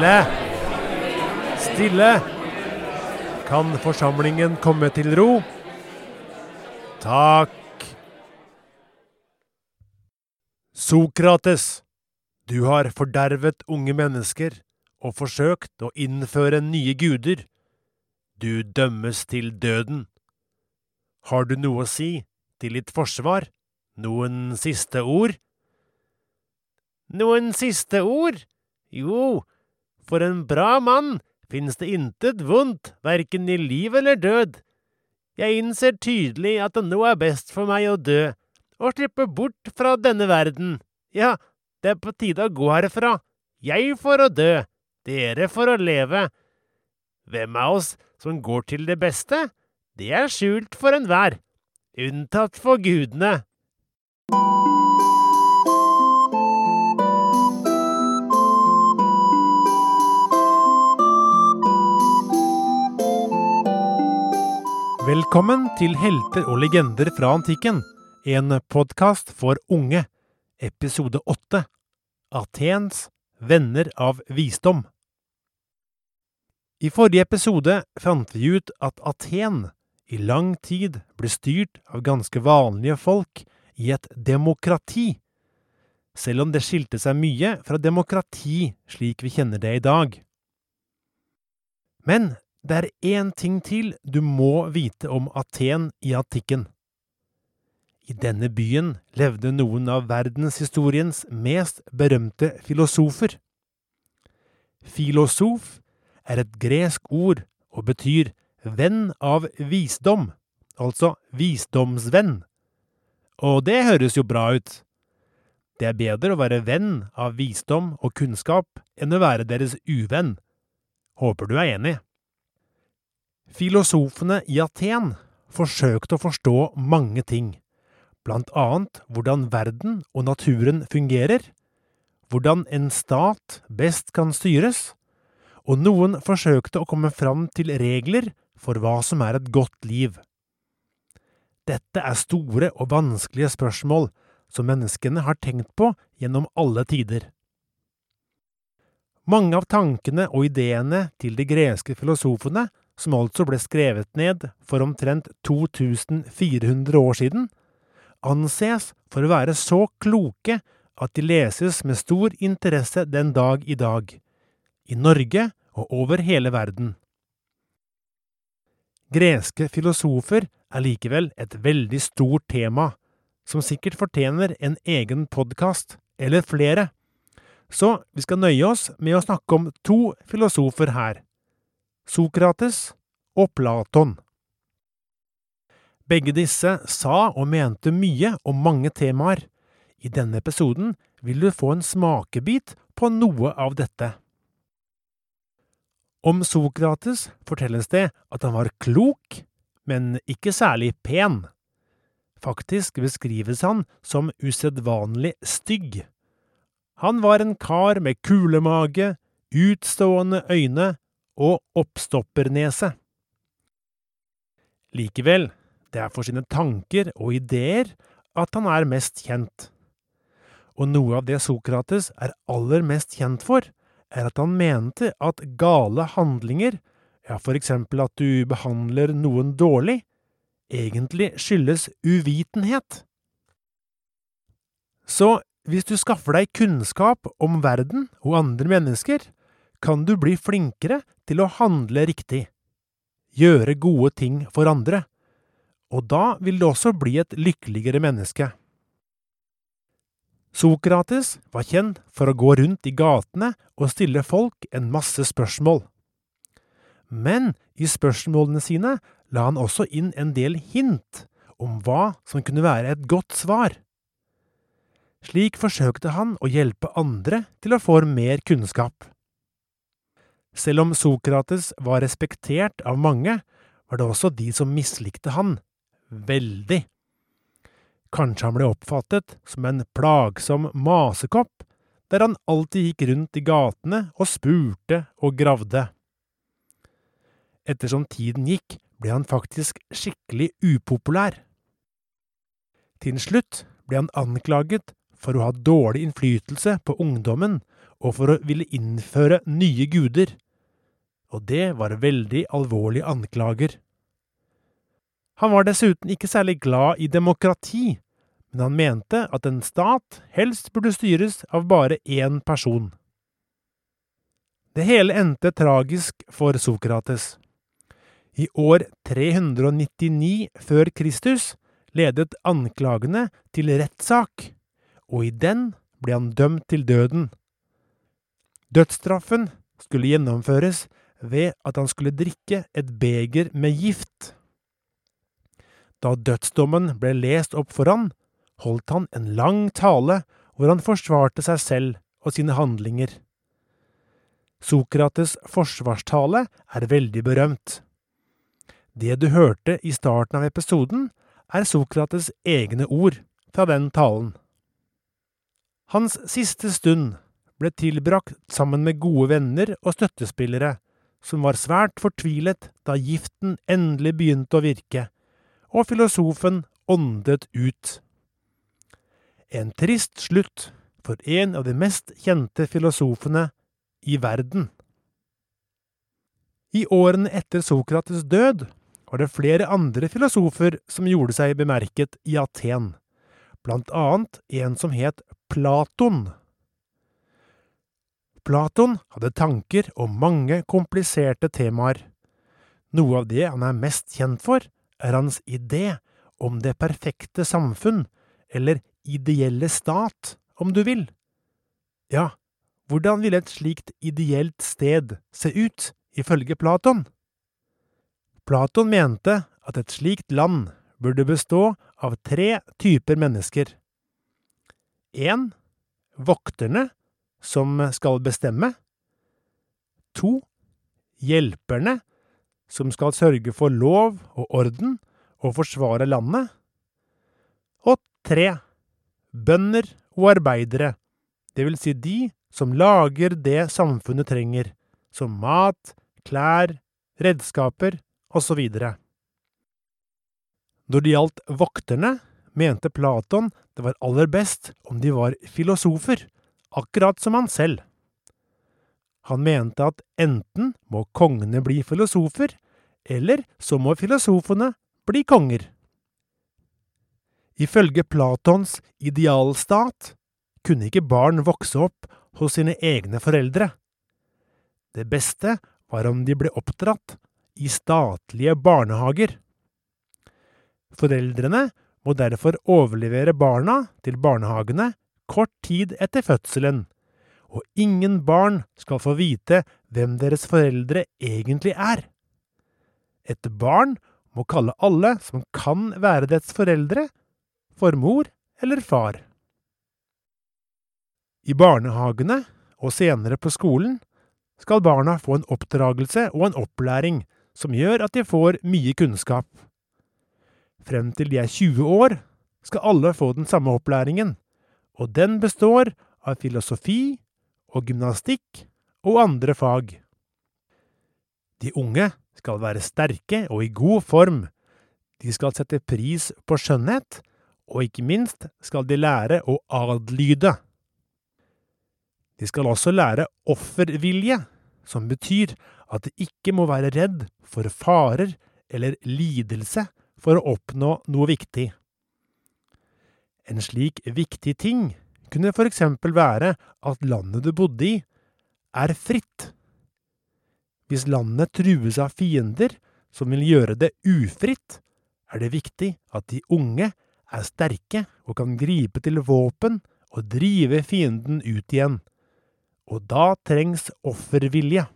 Stille! Stille! Kan forsamlingen komme til ro? Takk. Sokrates, du har fordervet unge mennesker og forsøkt å innføre nye guder. Du dømmes til døden. Har du noe å si til ditt forsvar? Noen siste ord? Noen siste ord? Jo, for en bra mann finnes det intet vondt, verken i liv eller død. Jeg innser tydelig at det nå er best for meg å dø, og slippe bort fra denne verden. Ja, det er på tide å gå herfra. Jeg for å dø, dere for å leve. Hvem av oss som går til det beste? Det er skjult for enhver, unntatt for gudene. Velkommen til Helter og legender fra antikken, en podkast for unge, episode åtte, Athens venner av visdom. I forrige episode fant vi ut at Aten i lang tid ble styrt av ganske vanlige folk i et demokrati, selv om det skilte seg mye fra demokrati slik vi kjenner det i dag. Men det er én ting til du må vite om Aten i antikken. I denne byen levde noen av verdenshistoriens mest berømte filosofer. Filosof er et gresk ord og betyr venn av visdom, altså visdomsvenn. Og det høres jo bra ut. Det er bedre å være venn av visdom og kunnskap enn å være deres uvenn. Håper du er enig. Filosofene i Aten forsøkte å forstå mange ting, blant annet hvordan verden og naturen fungerer, hvordan en stat best kan styres, og noen forsøkte å komme fram til regler for hva som er et godt liv. Dette er store og vanskelige spørsmål som menneskene har tenkt på gjennom alle tider. Mange av tankene og ideene til de greske filosofene som altså ble skrevet ned for omtrent 2400 år siden, anses for å være så kloke at de leses med stor interesse den dag i dag, i Norge og over hele verden. Greske filosofer er likevel et veldig stort tema, som sikkert fortjener en egen podkast, eller flere, så vi skal nøye oss med å snakke om to filosofer her. Sokrates og Platon. Begge disse sa og mente mye om mange temaer. I denne episoden vil du få en smakebit på noe av dette. Om Sokrates fortelles det at han var klok, men ikke særlig pen. Faktisk beskrives han som usedvanlig stygg. Han var en kar med kulemage, utstående øyne og oppstoppernese. Likevel, det er for sine tanker og ideer at han er mest kjent. Og noe av det Sokrates er aller mest kjent for, er at han mente at gale handlinger, ja, for eksempel at du behandler noen dårlig, egentlig skyldes uvitenhet. Så hvis du skaffer deg kunnskap om verden og andre mennesker, kan du bli flinkere til å handle riktig gjøre gode ting for andre, og da vil du også bli et lykkeligere menneske. Sokrates var kjent for å gå rundt i gatene og stille folk en masse spørsmål. Men i spørsmålene sine la han også inn en del hint om hva som kunne være et godt svar. Slik forsøkte han å hjelpe andre til å få mer kunnskap. Selv om Sokrates var respektert av mange, var det også de som mislikte han. Veldig. Kanskje han ble oppfattet som en plagsom masekopp, der han alltid gikk rundt i gatene og spurte og gravde. Ettersom tiden gikk, ble han faktisk skikkelig upopulær. Til slutt ble han anklaget for å ha dårlig innflytelse på ungdommen og for å ville innføre nye guder. Og det var veldig alvorlige anklager. Han var dessuten ikke særlig glad i demokrati, men han mente at en stat helst burde styres av bare én person. Det hele endte tragisk for Sokrates. I år 399 før Kristus ledet anklagene til rettssak, og i den ble han dømt til døden. Dødsstraffen skulle gjennomføres ved at han skulle drikke et beger med gift. Da dødsdommen ble lest opp for han, holdt han en lang tale hvor han forsvarte seg selv og sine handlinger. Sokrates' forsvarstale er veldig berømt. Det du hørte i starten av episoden, er Sokrates' egne ord fra den talen. Hans siste stund ble tilbrakt sammen med gode venner og støttespillere, som var svært fortvilet da giften endelig begynte å virke, og filosofen åndet ut. En trist slutt for en av de mest kjente filosofene i verden. I årene etter Sokrates' død var det flere andre filosofer som gjorde seg bemerket i Aten, blant annet en som het Platon. Platon hadde tanker om mange kompliserte temaer. Noe av det han er mest kjent for, er hans idé om det perfekte samfunn, eller ideelle stat, om du vil. Ja, hvordan ville et slikt ideelt sted se ut, ifølge Platon? Platon mente at et slikt land burde bestå av tre typer mennesker. En, vokterne, som skal bestemme. To, hjelperne, som skal sørge for lov og orden og forsvare landet. Og tre, bønder og arbeidere, det vil si de som lager det samfunnet trenger, som mat, klær, redskaper osv. Når det gjaldt vokterne, mente Platon det var aller best om de var filosofer, akkurat som han selv. Han mente at enten må kongene bli filosofer, eller så må filosofene bli konger. Ifølge Platons idealstat kunne ikke barn vokse opp hos sine egne foreldre. Det beste var om de ble oppdratt i statlige barnehager. Foreldrene må derfor overlevere barna til barnehagene kort tid etter fødselen, og ingen barn skal få vite hvem deres foreldre egentlig er. Et barn må kalle alle som kan være dets foreldre, for mor eller far. I barnehagene, og senere på skolen, skal barna få en oppdragelse og en opplæring som gjør at de får mye kunnskap. Frem til de er 20 år, skal alle få den samme opplæringen, og den består av filosofi og gymnastikk og andre fag. De unge skal være sterke og i god form, de skal sette pris på skjønnhet, og ikke minst skal de lære å adlyde. De skal også lære offervilje, som betyr at de ikke må være redd for farer eller lidelse for å oppnå noe viktig. En slik viktig ting kunne for eksempel være at landet du bodde i, er fritt. Hvis landet trues av fiender som vil gjøre det ufritt, er det viktig at de unge er sterke og kan gripe til våpen og drive fienden ut igjen. Og da trengs offervilje.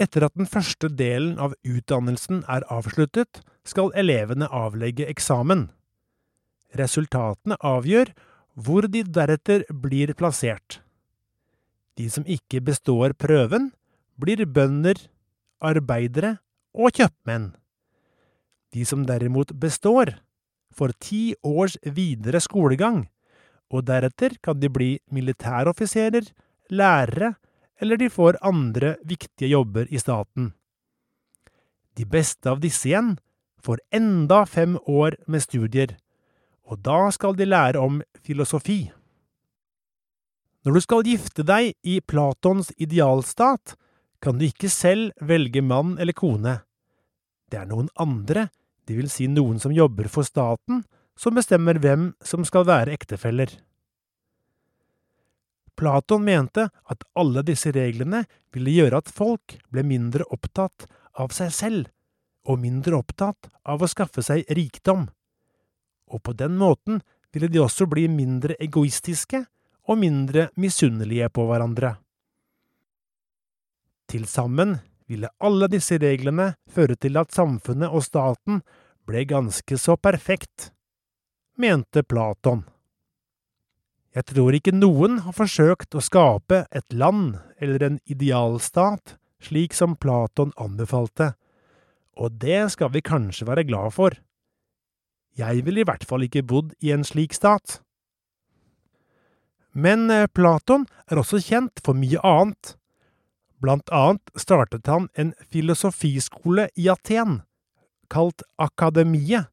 Etter at den første delen av utdannelsen er avsluttet, skal elevene avlegge eksamen. Resultatene avgjør hvor de deretter blir plassert. De som ikke består prøven, blir bønder, arbeidere og kjøpmenn. De som derimot består, får ti års videre skolegang, og deretter kan de bli militæroffiserer, lærere, eller de får andre viktige jobber i staten. De beste av disse igjen får enda fem år med studier, og da skal de lære om filosofi. Når du skal gifte deg i Platons idealstat, kan du ikke selv velge mann eller kone. Det er noen andre, det vil si noen som jobber for staten, som bestemmer hvem som skal være ektefeller. Platon mente at alle disse reglene ville gjøre at folk ble mindre opptatt av seg selv, og mindre opptatt av å skaffe seg rikdom. Og på den måten ville de også bli mindre egoistiske og mindre misunnelige på hverandre. Til sammen ville alle disse reglene føre til at samfunnet og staten ble ganske så perfekt, mente Platon. Jeg tror ikke noen har forsøkt å skape et land eller en idealstat slik som Platon anbefalte, og det skal vi kanskje være glad for. Jeg ville i hvert fall ikke bodd i en slik stat. Men eh, Platon er også kjent for mye annet. Blant annet startet han en filosofiskole i Aten, kalt Akademiet.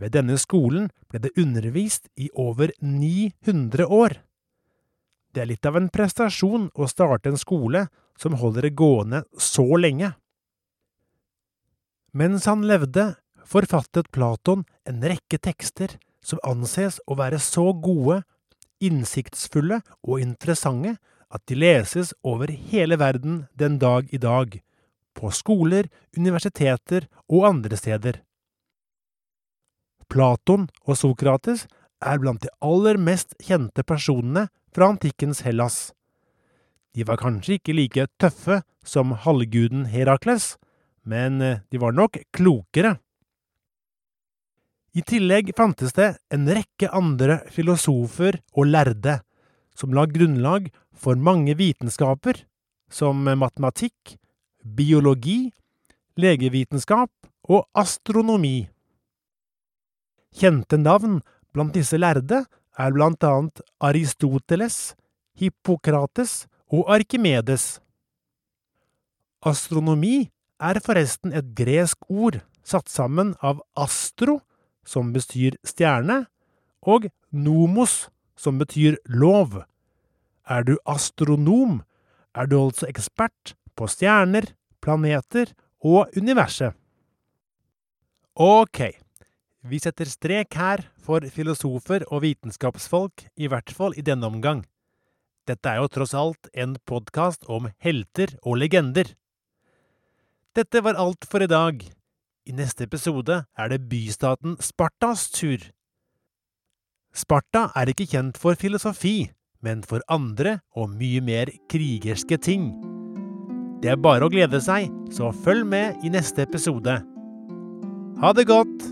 Ved denne skolen ble det undervist i over 900 år. Det er litt av en prestasjon å starte en skole som holder det gående så lenge. Mens han levde, forfattet Platon en rekke tekster som anses å være så gode, innsiktsfulle og interessante at de leses over hele verden den dag i dag, på skoler, universiteter og andre steder. Platon og Sokrates er blant de aller mest kjente personene fra antikkens Hellas. De var kanskje ikke like tøffe som halvguden Herakles, men de var nok klokere. I tillegg fantes det en rekke andre filosofer og lærde som la grunnlag for mange vitenskaper, som matematikk, biologi, legevitenskap og astronomi. Kjente navn blant disse lærde er blant annet Aristoteles, Hippokrates og Arkimedes. Astronomi er forresten et gresk ord satt sammen av astro, som betyr stjerne, og nomos, som betyr lov. Er du astronom, er du altså ekspert på stjerner, planeter og universet. Ok, vi setter strek her for filosofer og vitenskapsfolk, i hvert fall i denne omgang. Dette er jo tross alt en podkast om helter og legender. Dette var alt for i dag. I neste episode er det bystaten Spartas tur. Sparta er ikke kjent for filosofi, men for andre og mye mer krigerske ting. Det er bare å glede seg, så følg med i neste episode. Ha det godt!